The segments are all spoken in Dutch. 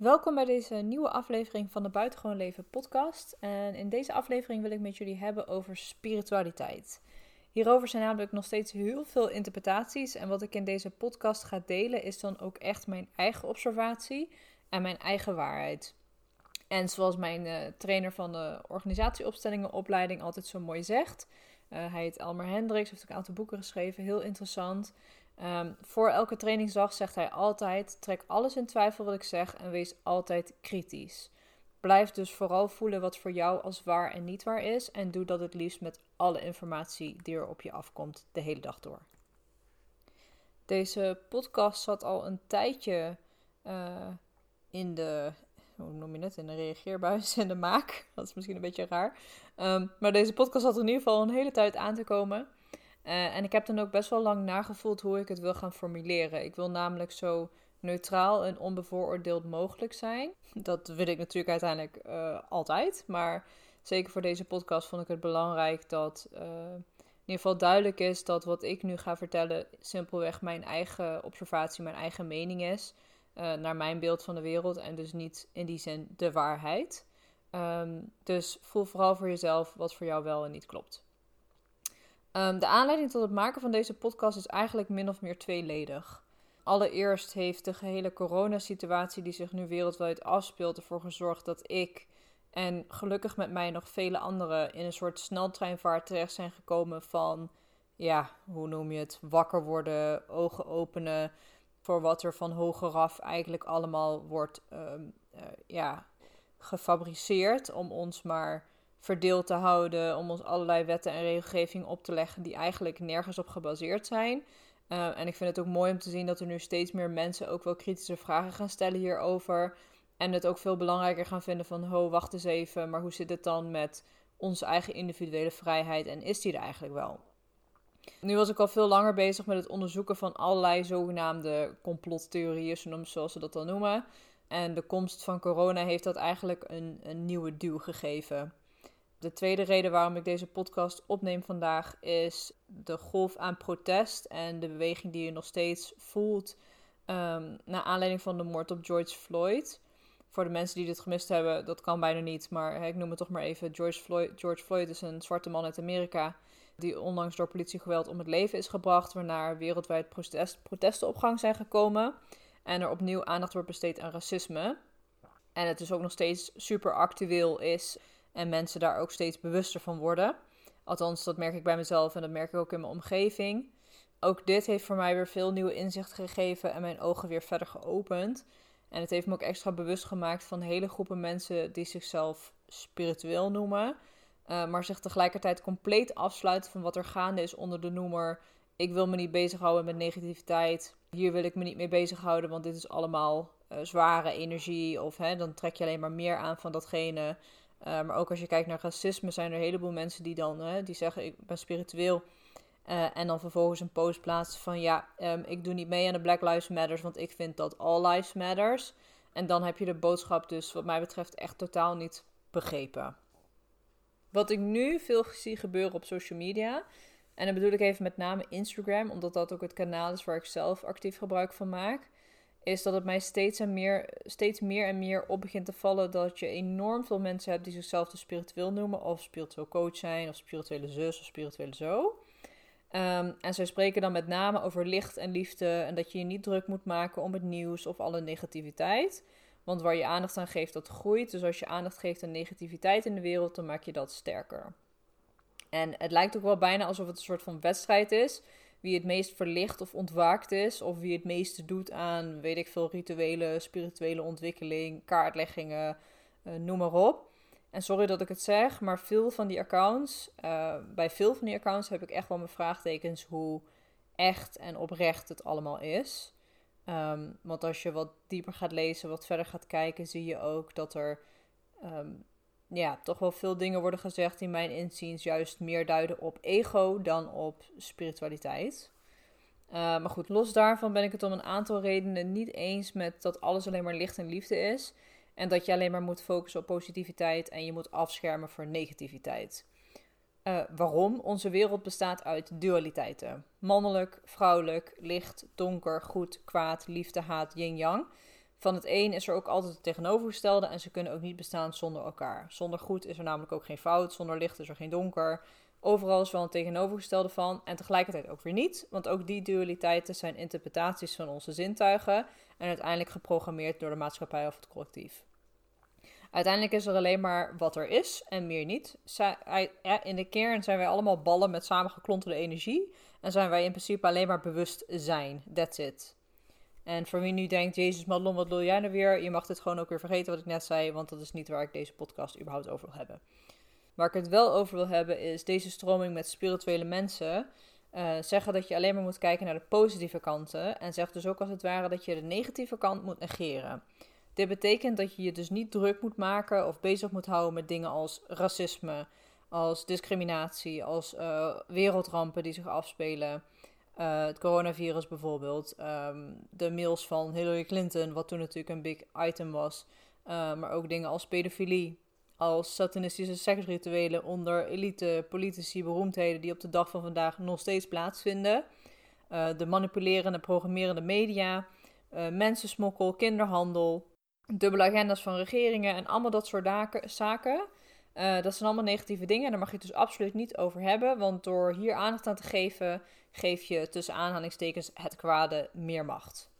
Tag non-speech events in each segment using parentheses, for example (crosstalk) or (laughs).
Welkom bij deze nieuwe aflevering van de Buitengewoon Leven podcast. En in deze aflevering wil ik met jullie hebben over spiritualiteit. Hierover zijn namelijk nog steeds heel veel interpretaties. En wat ik in deze podcast ga delen is dan ook echt mijn eigen observatie en mijn eigen waarheid. En zoals mijn uh, trainer van de organisatieopstellingenopleiding altijd zo mooi zegt. Uh, hij heet Elmer Hendricks, heeft ook een aantal boeken geschreven, heel interessant. Um, voor elke trainingsdag zegt hij altijd: trek alles in twijfel wat ik zeg en wees altijd kritisch. Blijf dus vooral voelen wat voor jou als waar en niet waar is en doe dat het liefst met alle informatie die er op je afkomt de hele dag door. Deze podcast zat al een tijdje uh, in de, hoe noem je het, in de reageerbuis en de maak. (laughs) Dat is misschien een beetje raar. Um, maar deze podcast er in ieder geval een hele tijd aan te komen. Uh, en ik heb dan ook best wel lang nagevoeld hoe ik het wil gaan formuleren. Ik wil namelijk zo neutraal en onbevooroordeeld mogelijk zijn. (laughs) Dat wil ik natuurlijk uiteindelijk uh, altijd. Maar zeker voor deze podcast vond ik het belangrijk dat uh, in ieder geval duidelijk is dat wat ik nu ga vertellen simpelweg mijn eigen observatie, mijn eigen mening is. naar mijn beeld van de wereld en dus niet in die zin de waarheid. Um, dus voel vooral voor jezelf wat voor jou wel en niet klopt. Um, de aanleiding tot het maken van deze podcast is eigenlijk min of meer tweeledig. Allereerst heeft de gehele coronasituatie die zich nu wereldwijd afspeelt ervoor gezorgd dat ik en gelukkig met mij nog vele anderen in een soort sneltreinvaart terecht zijn gekomen van, ja, hoe noem je het, wakker worden, ogen openen voor wat er van hogeraf eigenlijk allemaal wordt, um, uh, ja, gefabriceerd om ons maar verdeeld te houden, om ons allerlei wetten en regelgeving op te leggen die eigenlijk nergens op gebaseerd zijn. Uh, en ik vind het ook mooi om te zien dat er nu steeds meer mensen ook wel kritische vragen gaan stellen hierover. En het ook veel belangrijker gaan vinden van, ho, wacht eens even, maar hoe zit het dan met onze eigen individuele vrijheid en is die er eigenlijk wel? Nu was ik al veel langer bezig met het onderzoeken van allerlei zogenaamde complottheorieën, zoals ze dat dan noemen. En de komst van corona heeft dat eigenlijk een, een nieuwe duw gegeven. De tweede reden waarom ik deze podcast opneem vandaag is de golf aan protest en de beweging die je nog steeds voelt um, naar aanleiding van de moord op George Floyd. Voor de mensen die dit gemist hebben, dat kan bijna niet, maar ik noem het toch maar even. George Floyd, George Floyd is een zwarte man uit Amerika die onlangs door politiegeweld om het leven is gebracht, waarna wereldwijd protest, protesten op gang zijn gekomen en er opnieuw aandacht wordt besteed aan racisme. En het dus ook nog steeds super actueel is en mensen daar ook steeds bewuster van worden. Althans, dat merk ik bij mezelf en dat merk ik ook in mijn omgeving. Ook dit heeft voor mij weer veel nieuwe inzichten gegeven en mijn ogen weer verder geopend. En het heeft me ook extra bewust gemaakt van hele groepen mensen die zichzelf spiritueel noemen. Uh, maar zich tegelijkertijd compleet afsluiten van wat er gaande is onder de noemer. Ik wil me niet bezighouden met negativiteit. Hier wil ik me niet mee bezighouden, want dit is allemaal uh, zware energie. Of hè, dan trek je alleen maar meer aan van datgene. Uh, maar ook als je kijkt naar racisme, zijn er een heleboel mensen die dan die zeggen: Ik ben spiritueel. Uh, en dan vervolgens een post plaatsen van: Ja, um, ik doe niet mee aan de Black Lives Matters, want ik vind dat all lives matters. En dan heb je de boodschap, dus wat mij betreft, echt totaal niet begrepen. Wat ik nu veel zie gebeuren op social media. En dan bedoel ik even met name Instagram, omdat dat ook het kanaal is waar ik zelf actief gebruik van maak is dat het mij steeds, en meer, steeds meer en meer op begint te vallen dat je enorm veel mensen hebt die zichzelf de spiritueel noemen, of spiritueel coach zijn, of spirituele zus, of spirituele zo. Um, en zij spreken dan met name over licht en liefde en dat je je niet druk moet maken om het nieuws of alle negativiteit. Want waar je aandacht aan geeft, dat groeit. Dus als je aandacht geeft aan negativiteit in de wereld, dan maak je dat sterker. En het lijkt ook wel bijna alsof het een soort van wedstrijd is wie het meest verlicht of ontwaakt is. Of wie het meeste doet aan, weet ik veel, rituelen, spirituele ontwikkeling, kaartleggingen, uh, noem maar op. En sorry dat ik het zeg, maar veel van die accounts, uh, bij veel van die accounts heb ik echt wel mijn vraagtekens hoe echt en oprecht het allemaal is. Um, want als je wat dieper gaat lezen, wat verder gaat kijken, zie je ook dat er um, ja, toch wel veel dingen worden gezegd die mijn inziens juist meer duiden op ego dan op spiritualiteit. Uh, maar goed, los daarvan ben ik het om een aantal redenen niet eens met dat alles alleen maar licht en liefde is. En dat je alleen maar moet focussen op positiviteit en je moet afschermen voor negativiteit. Uh, waarom? Onze wereld bestaat uit dualiteiten: mannelijk, vrouwelijk, licht, donker, goed, kwaad, liefde, haat, yin-yang. Van het een is er ook altijd het tegenovergestelde en ze kunnen ook niet bestaan zonder elkaar. Zonder goed is er namelijk ook geen fout, zonder licht is er geen donker. Overal is wel een tegenovergestelde van en tegelijkertijd ook weer niet, want ook die dualiteiten zijn interpretaties van onze zintuigen en uiteindelijk geprogrammeerd door de maatschappij of het collectief. Uiteindelijk is er alleen maar wat er is en meer niet. In de kern zijn wij allemaal ballen met samengeklonterde energie en zijn wij in principe alleen maar bewust zijn. That's it. En voor wie nu denkt, Jezus Madelon, wat wil jij nou weer? Je mag dit gewoon ook weer vergeten wat ik net zei, want dat is niet waar ik deze podcast überhaupt over wil hebben. Waar ik het wel over wil hebben is deze stroming met spirituele mensen. Uh, zeggen dat je alleen maar moet kijken naar de positieve kanten. En zegt dus ook als het ware dat je de negatieve kant moet negeren. Dit betekent dat je je dus niet druk moet maken of bezig moet houden met dingen als racisme, als discriminatie, als uh, wereldrampen die zich afspelen. Uh, het coronavirus bijvoorbeeld. Um, de mails van Hillary Clinton, wat toen natuurlijk een big item was. Uh, maar ook dingen als pedofilie, als satanistische seksrituelen onder elite, politici, beroemdheden die op de dag van vandaag nog steeds plaatsvinden. Uh, de manipulerende, programmerende media, mensensmokkel, kinderhandel, dubbele agendas van regeringen en allemaal dat soort zaken. Uh, dat zijn allemaal negatieve dingen. Daar mag je het dus absoluut niet over hebben. Want door hier aandacht aan te geven, geef je tussen aanhalingstekens het kwade meer macht.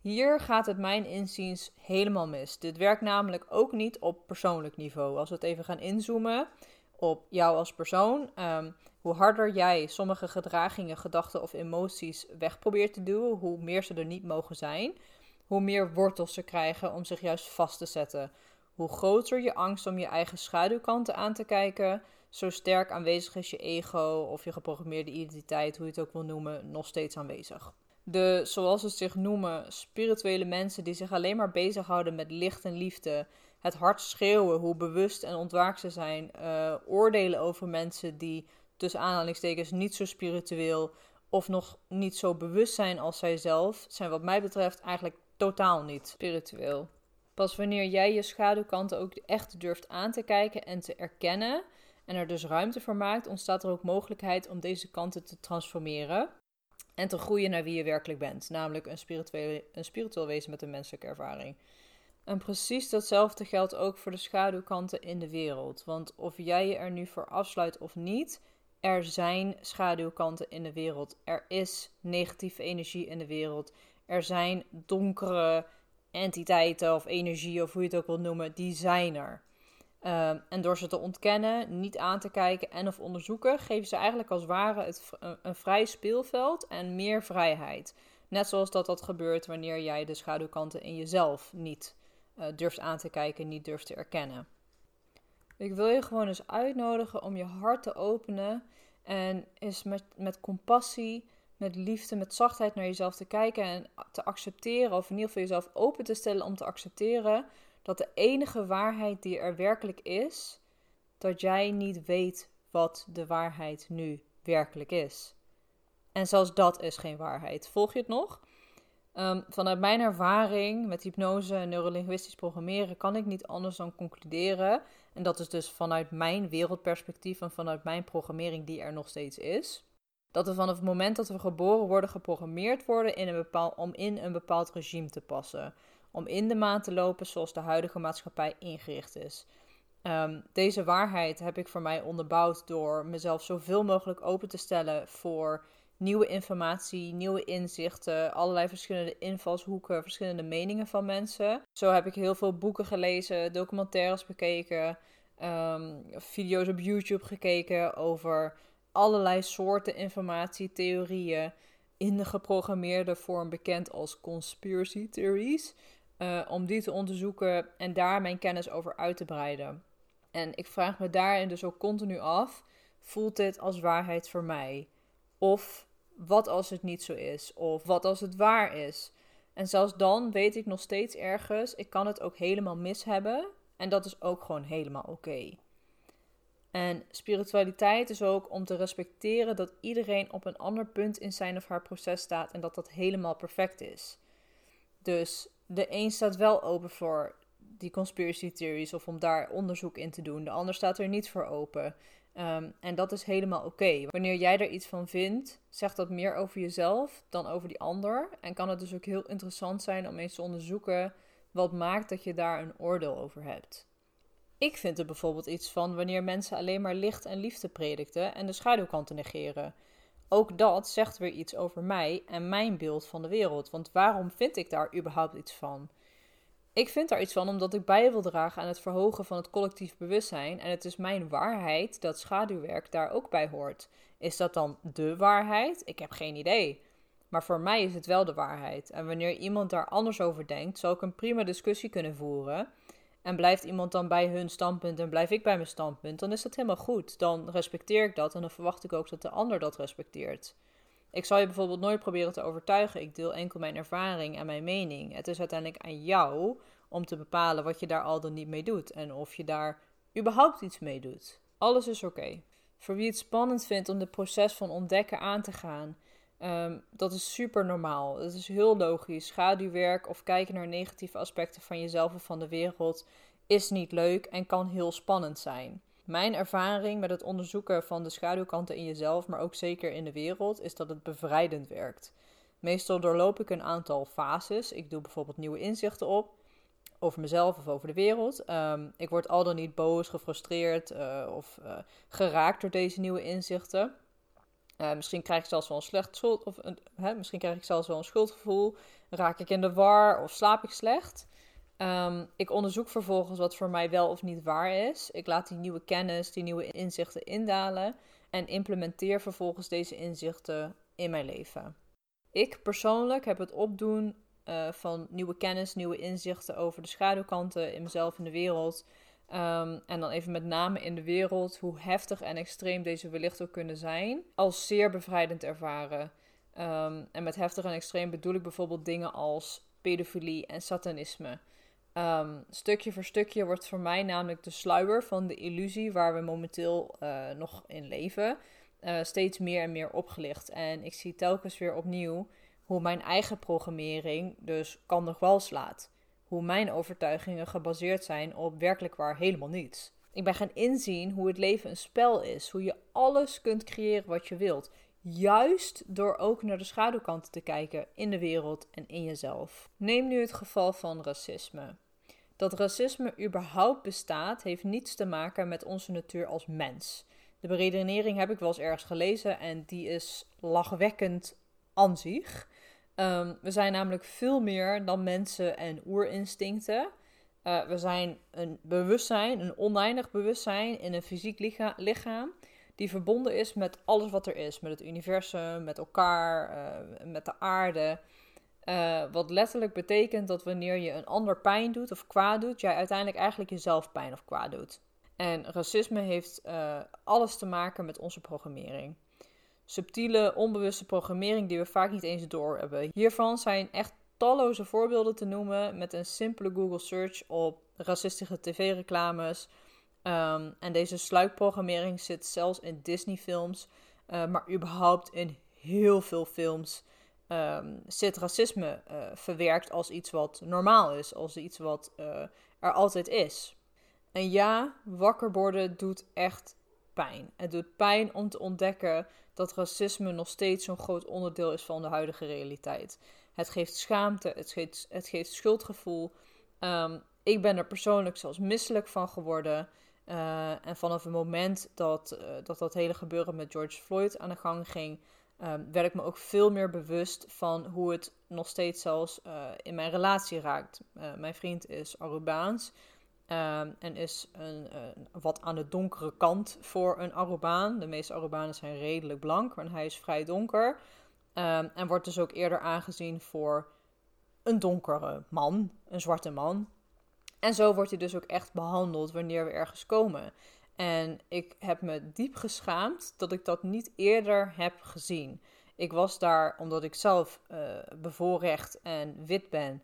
Hier gaat het mijn inziens helemaal mis. Dit werkt namelijk ook niet op persoonlijk niveau. Als we het even gaan inzoomen op jou als persoon. Um, hoe harder jij sommige gedragingen, gedachten of emoties weg probeert te duwen, hoe meer ze er niet mogen zijn, hoe meer wortels ze krijgen om zich juist vast te zetten. Hoe groter je angst om je eigen schaduwkanten aan te kijken, zo sterk aanwezig is je ego of je geprogrammeerde identiteit, hoe je het ook wil noemen, nog steeds aanwezig. De, zoals ze zich noemen, spirituele mensen die zich alleen maar bezighouden met licht en liefde, het hard schreeuwen, hoe bewust en ontwaakt ze zijn, uh, oordelen over mensen die tussen aanhalingstekens niet zo spiritueel of nog niet zo bewust zijn als zijzelf, zijn wat mij betreft eigenlijk totaal niet spiritueel. Pas wanneer jij je schaduwkanten ook echt durft aan te kijken en te erkennen en er dus ruimte voor maakt, ontstaat er ook mogelijkheid om deze kanten te transformeren en te groeien naar wie je werkelijk bent, namelijk een, spiritueel, een spiritueel wezen met een menselijke ervaring. En precies datzelfde geldt ook voor de schaduwkanten in de wereld. Want of jij je er nu voor afsluit of niet, er zijn schaduwkanten in de wereld. Er is negatieve energie in de wereld. Er zijn donkere entiteiten of energie of hoe je het ook wil noemen, die zijn er. Um, en door ze te ontkennen, niet aan te kijken en of onderzoeken, geven ze eigenlijk als ware het, een, vrij speelveld en meer vrijheid. Net zoals dat dat gebeurt wanneer jij de schaduwkanten in jezelf niet uh, durft aan te kijken, niet durft te erkennen. Ik wil je gewoon eens uitnodigen om je hart te openen en eens met, met compassie met liefde, met zachtheid naar jezelf te kijken en te accepteren, of in ieder geval jezelf open te stellen om te accepteren dat de enige waarheid die er werkelijk is, dat jij niet weet wat de waarheid nu werkelijk is. En zelfs dat is geen waarheid. Volg je het nog? Um, vanuit mijn ervaring met hypnose en neurolinguistisch programmeren kan ik niet anders dan concluderen. En dat is dus vanuit mijn wereldperspectief en vanuit mijn programmering die er nog steeds is dat we vanaf het moment dat we geboren worden geprogrammeerd worden in een bepaald, om in een bepaald regime te passen. Om in de maan te lopen zoals de huidige maatschappij ingericht is. Um, deze waarheid heb ik voor mij onderbouwd door mezelf zoveel mogelijk open te stellen voor nieuwe informatie, nieuwe inzichten, allerlei verschillende invalshoeken, verschillende meningen van mensen. Zo heb ik heel veel boeken gelezen, documentaires bekeken, um, video's op YouTube gekeken over allerlei soorten informatie, theorieën in de geprogrammeerde vorm bekend als conspiracy theories. Uh, om die te onderzoeken en daar mijn kennis over uit te breiden. En ik vraag me daarin dus ook continu af: voelt dit als waarheid voor mij? Of wat als het niet zo is? Of wat als het waar is? En zelfs dan weet ik nog steeds ergens, ik kan het ook helemaal mis hebben. En dat is ook gewoon helemaal oké. En spiritualiteit is ook om te respecteren dat iedereen op een ander punt in zijn of haar proces staat en dat dat helemaal perfect is. Dus de een staat wel open voor die conspiracy theories of om daar onderzoek in te doen, de ander staat er niet voor open. Ehm, en dat is helemaal oké. Wanneer jij er iets van vindt, zegt dat meer over jezelf dan over die ander. En kan het dus ook heel interessant zijn om eens te onderzoeken wat maakt dat je daar een oordeel over hebt. Ik vind er bijvoorbeeld iets van wanneer mensen alleen maar licht en liefde predikten en de schaduwkanten negeren. Ook dat zegt weer iets over mij en mijn beeld van de wereld. Want waarom vind ik daar überhaupt iets van? Ik vind daar iets van omdat ik bij wil dragen aan het verhogen van het collectief bewustzijn. En het is mijn waarheid dat schaduwwerk daar ook bij hoort. Is dat dan de waarheid? Ik heb geen idee. Maar voor mij is het wel de waarheid. En wanneer iemand daar anders over denkt, zal ik een prima discussie kunnen voeren. En blijft iemand dan bij hun standpunt en blijf ik bij mijn standpunt, dan is dat helemaal goed. Dan respecteer ik dat en dan verwacht ik ook dat de ander dat respecteert. Ik zal je bijvoorbeeld nooit proberen te overtuigen. Ik deel enkel mijn ervaring en mijn mening. Het is uiteindelijk aan jou om te bepalen wat je daar al dan niet mee doet en of je daar überhaupt iets mee doet. Alles is oké. Voor wie het spannend vindt om het proces van ontdekken aan te gaan, um, dat is super normaal. Het is heel logisch. Schaduwwerk of kijken naar negatieve aspecten van jezelf of van de wereld is niet leuk en kan heel spannend zijn. Mijn ervaring met het onderzoeken van de schaduwkanten in jezelf, maar ook zeker in de wereld, is dat het bevrijdend werkt. Meestal doorloop ik een aantal fases. Ik doe bijvoorbeeld nieuwe inzichten op over mezelf of over de wereld. Ehm, ik word al dan niet boos, gefrustreerd uh, of uh, geraakt door deze nieuwe inzichten. Uh, misschien krijg ik zelfs wel een slecht schuld, of hè, misschien krijg ik zelfs wel een schuldgevoel. Raak ik in de war of slaap ik slecht? Um, ik onderzoek vervolgens wat voor mij wel of niet waar is. Ik laat die nieuwe kennis, die nieuwe inzichten indalen en implementeer vervolgens deze inzichten in mijn leven. Ik persoonlijk heb het opdoen uh, van nieuwe kennis, nieuwe inzichten over de schaduwkanten in mezelf en de wereld. Um, en dan even met name in de wereld, hoe heftig en extreem deze wellicht ook kunnen zijn, als zeer bevrijdend ervaren. Um, en met heftig en extreem bedoel ik bijvoorbeeld dingen als pedofilie en satanisme. Um, stukje voor stukje wordt voor mij namelijk de sluier van de illusie waar we momenteel uh, nog in leven, uh, steeds meer en meer opgelicht. En ik zie telkens weer opnieuw hoe mijn eigen programmering dus kan nog wel slaat. Hoe mijn overtuigingen gebaseerd zijn op werkelijk waar helemaal niets. Ik ben gaan inzien hoe het leven een spel is. Hoe je alles kunt creëren wat je wilt. Juist door ook naar de schaduwkanten te kijken in de wereld en in jezelf. Neem nu het geval van racisme. Dat racisme überhaupt bestaat, heeft niets te maken met onze natuur als mens. De beredenering heb ik wel eens ergens gelezen en die is lachwekkend aan zich. Um, we zijn namelijk veel meer dan mensen en oerinstincten. Uh, we zijn een bewustzijn, een oneindig bewustzijn in een fysiek licha lichaam. Die verbonden is met alles wat er is. Met het universum, met elkaar, uh, met de aarde. Uh, wat letterlijk betekent dat wanneer je een ander pijn doet of kwaad doet, jij uiteindelijk eigenlijk jezelf pijn of kwaad doet. En racisme heeft alles te maken met onze programmering subtiele, onbewuste programmering die we vaak niet eens doorhebben. Hiervan zijn echt talloze voorbeelden te noemen met een simpele Google search op racistische tv-reclames. Um, en deze sluikprogrammering zit zelfs in Disney-films, uh, maar überhaupt in heel veel films. Um, zit racisme uh, verwerkt als iets wat normaal is, als iets wat uh, er altijd is. En ja, wakker worden doet echt pijn. Het doet pijn om te ontdekken dat racisme nog steeds zo'n groot onderdeel is van de huidige realiteit. Het geeft schaamte, het geeft, het geeft schuldgevoel. Um, ik ben er persoonlijk zelfs misselijk van geworden. Uh, en vanaf het moment dat, uh, dat dat hele gebeuren met George Floyd aan de gang ging, um, werd ik me ook veel meer bewust van hoe het nog steeds zelfs uh, in mijn relatie raakt. mijn vriend is Arubaans. Um, en is een, wat aan de donkere kant voor een Arubaan. De meeste Arubanen zijn redelijk blank, maar hij is vrij donker. Um, en wordt dus ook eerder aangezien voor een donkere man, een zwarte man. En zo wordt hij dus ook echt behandeld wanneer we ergens komen. En ik heb me diep geschaamd dat ik dat niet eerder heb gezien. Ik was daar omdat ik zelf uh, bevoorrecht en wit ben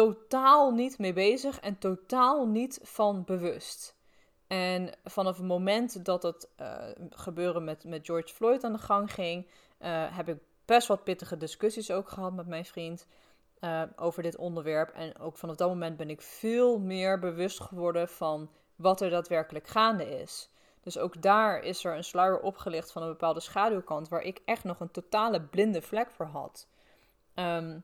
totaal niet mee bezig en totaal niet van bewust. En vanaf het moment dat het uh, gebeuren met, met George Floyd aan de gang ging, uh, heb ik best wat pittige discussies ook gehad met mijn vriend uh, over dit onderwerp. En ook vanaf dat moment ben ik veel meer bewust geworden van wat er daadwerkelijk gaande is. Dus ook daar is er een sluier opgelicht van een bepaalde schaduwkant, waar ik echt nog een totale blinde vlek voor had. Ehm,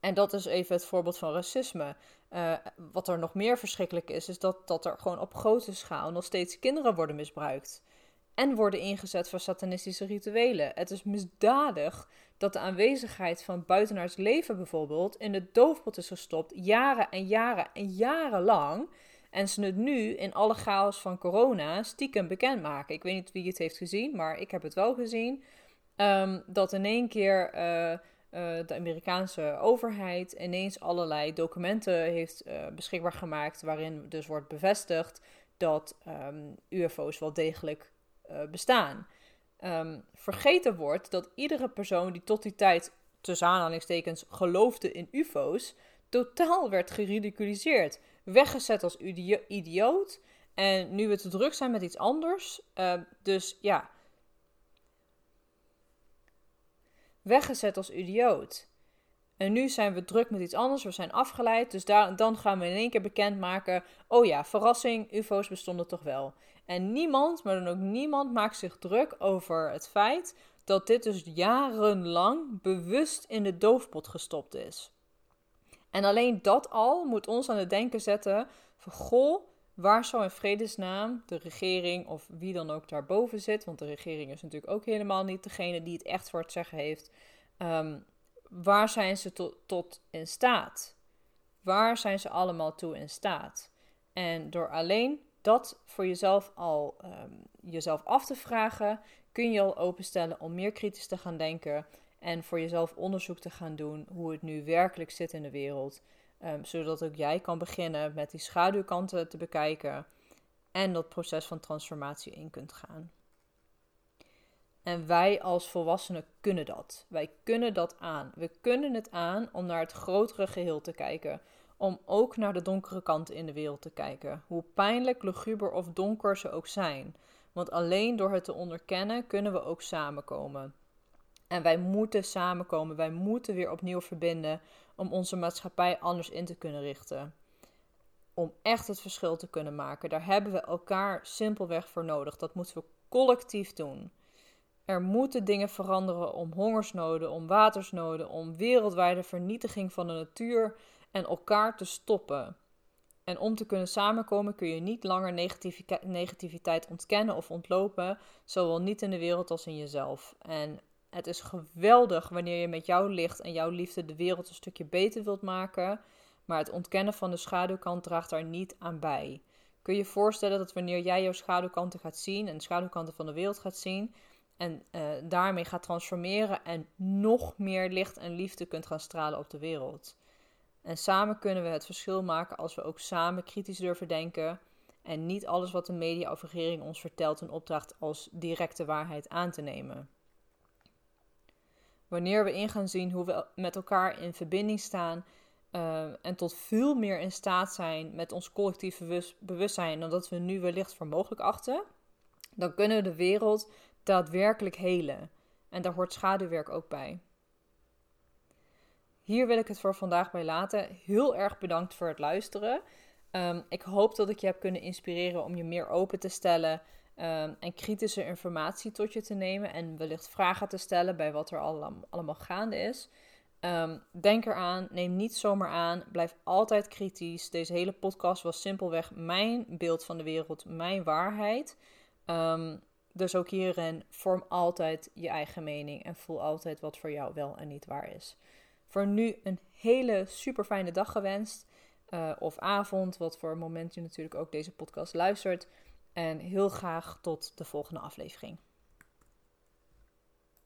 en dat is even het voorbeeld van racisme. Uh, wat er nog meer verschrikkelijk is, is dat, dat er gewoon op grote schaal nog steeds kinderen worden misbruikt. En worden ingezet voor satanistische rituelen. Het is misdadig dat de aanwezigheid van buitenaards leven bijvoorbeeld in de doofpot is gestopt, jaren en jaren en jaren lang. En ze het nu in alle chaos van corona stiekem bekendmaken. Ik weet niet wie het heeft gezien, maar ik heb het wel gezien. Um, dat in één keer uh, uh, de Amerikaanse overheid ineens allerlei documenten heeft uh, beschikbaar gemaakt. Waarin dus wordt bevestigd dat um, UFO's wel degelijk bestaan. Um, vergeten wordt dat iedere persoon die tot die tijd, tussen aanhalingstekens, geloofde in UFO's, totaal werd geridiculiseerd. Weggezet als idioot. En nu we te druk zijn met iets anders. Uh, dus ja. Weggezet als idioot. En nu zijn we druk met iets anders, we zijn afgeleid. Dus dan gaan we in één keer bekendmaken: oh ja, verrassing, UFO's bestonden toch wel. En niemand, maar dan ook niemand, maakt zich druk over het feit dat dit dus jarenlang bewust in de doofpot gestopt is. En alleen dat al moet ons aan het denken zetten van goh, waar zou in vredesnaam de regering of wie dan ook daarboven zit, want de regering is natuurlijk ook helemaal niet degene die het echt voor het zeggen heeft, um, waar zijn ze tot, in staat? Waar zijn ze allemaal toe in staat? En door alleen dat voor jezelf al um, jezelf af te vragen, kun je al openstellen om meer kritisch te gaan denken en voor jezelf onderzoek te gaan doen hoe het nu werkelijk zit in de wereld. Um, zodat ook jij kan beginnen met die schaduwkanten te bekijken en dat proces van transformatie in kunt gaan. En wij als volwassenen kunnen dat. Wij kunnen dat aan. We kunnen het aan om naar het grotere geheel te kijken. Om ook naar de donkere kanten in de wereld te kijken. Hoe pijnlijk, luguber of donker ze ook zijn. Want alleen door het te onderkennen kunnen we ook samenkomen. En wij moeten samenkomen. Wij moeten weer opnieuw verbinden om onze maatschappij anders in te kunnen richten. Om echt het verschil te kunnen maken. Daar hebben we elkaar simpelweg voor nodig. Dat moeten we collectief doen. Er moeten dingen veranderen om hongersnoden, om watersnoden, om wereldwijde vernietiging van de natuur en elkaar te stoppen. En om te kunnen samenkomen kun je niet langer negativiteit ontkennen of ontlopen, zowel niet in de wereld als in jezelf. En het is geweldig wanneer je met jouw licht en jouw liefde de wereld een stukje beter wilt maken, maar het ontkennen van de schaduwkant draagt daar niet aan bij. Kun je je voorstellen dat wanneer jij jouw schaduwkanten gaat zien en de schaduwkanten van de wereld gaat zien, en uh, daarmee gaat transformeren en nog meer licht en liefde kunt gaan stralen op de wereld. En samen kunnen we het verschil maken als we ook samen kritisch durven denken en niet alles wat de media of regering ons vertelt een opdracht als directe waarheid aan te nemen. Wanneer we in gaan zien hoe we met elkaar in verbinding staan uh, en tot veel meer in staat zijn met ons collectief bewustzijn dan dat we nu wellicht voor mogelijk achten, dan kunnen we de wereld daadwerkelijk helen. En daar hoort schaduwwerk ook bij. Hier wil ik het voor vandaag bij laten. Heel erg bedankt voor het luisteren. Um, ik hoop dat ik je heb kunnen inspireren om je meer open te stellen um, en kritische informatie tot je te nemen en wellicht vragen te stellen bij wat er allemaal, gaande is. Um, denk eraan, neem niet zomaar aan, blijf altijd kritisch. Deze hele podcast was simpelweg mijn beeld van de wereld, mijn waarheid. Um, dus ook hierin vorm altijd je eigen mening en voel altijd wat voor jou wel en niet waar is. Voor nu een hele super fijne dag gewenst. Uh, of avond, wat voor moment je natuurlijk ook deze podcast luistert. En heel graag tot de volgende aflevering.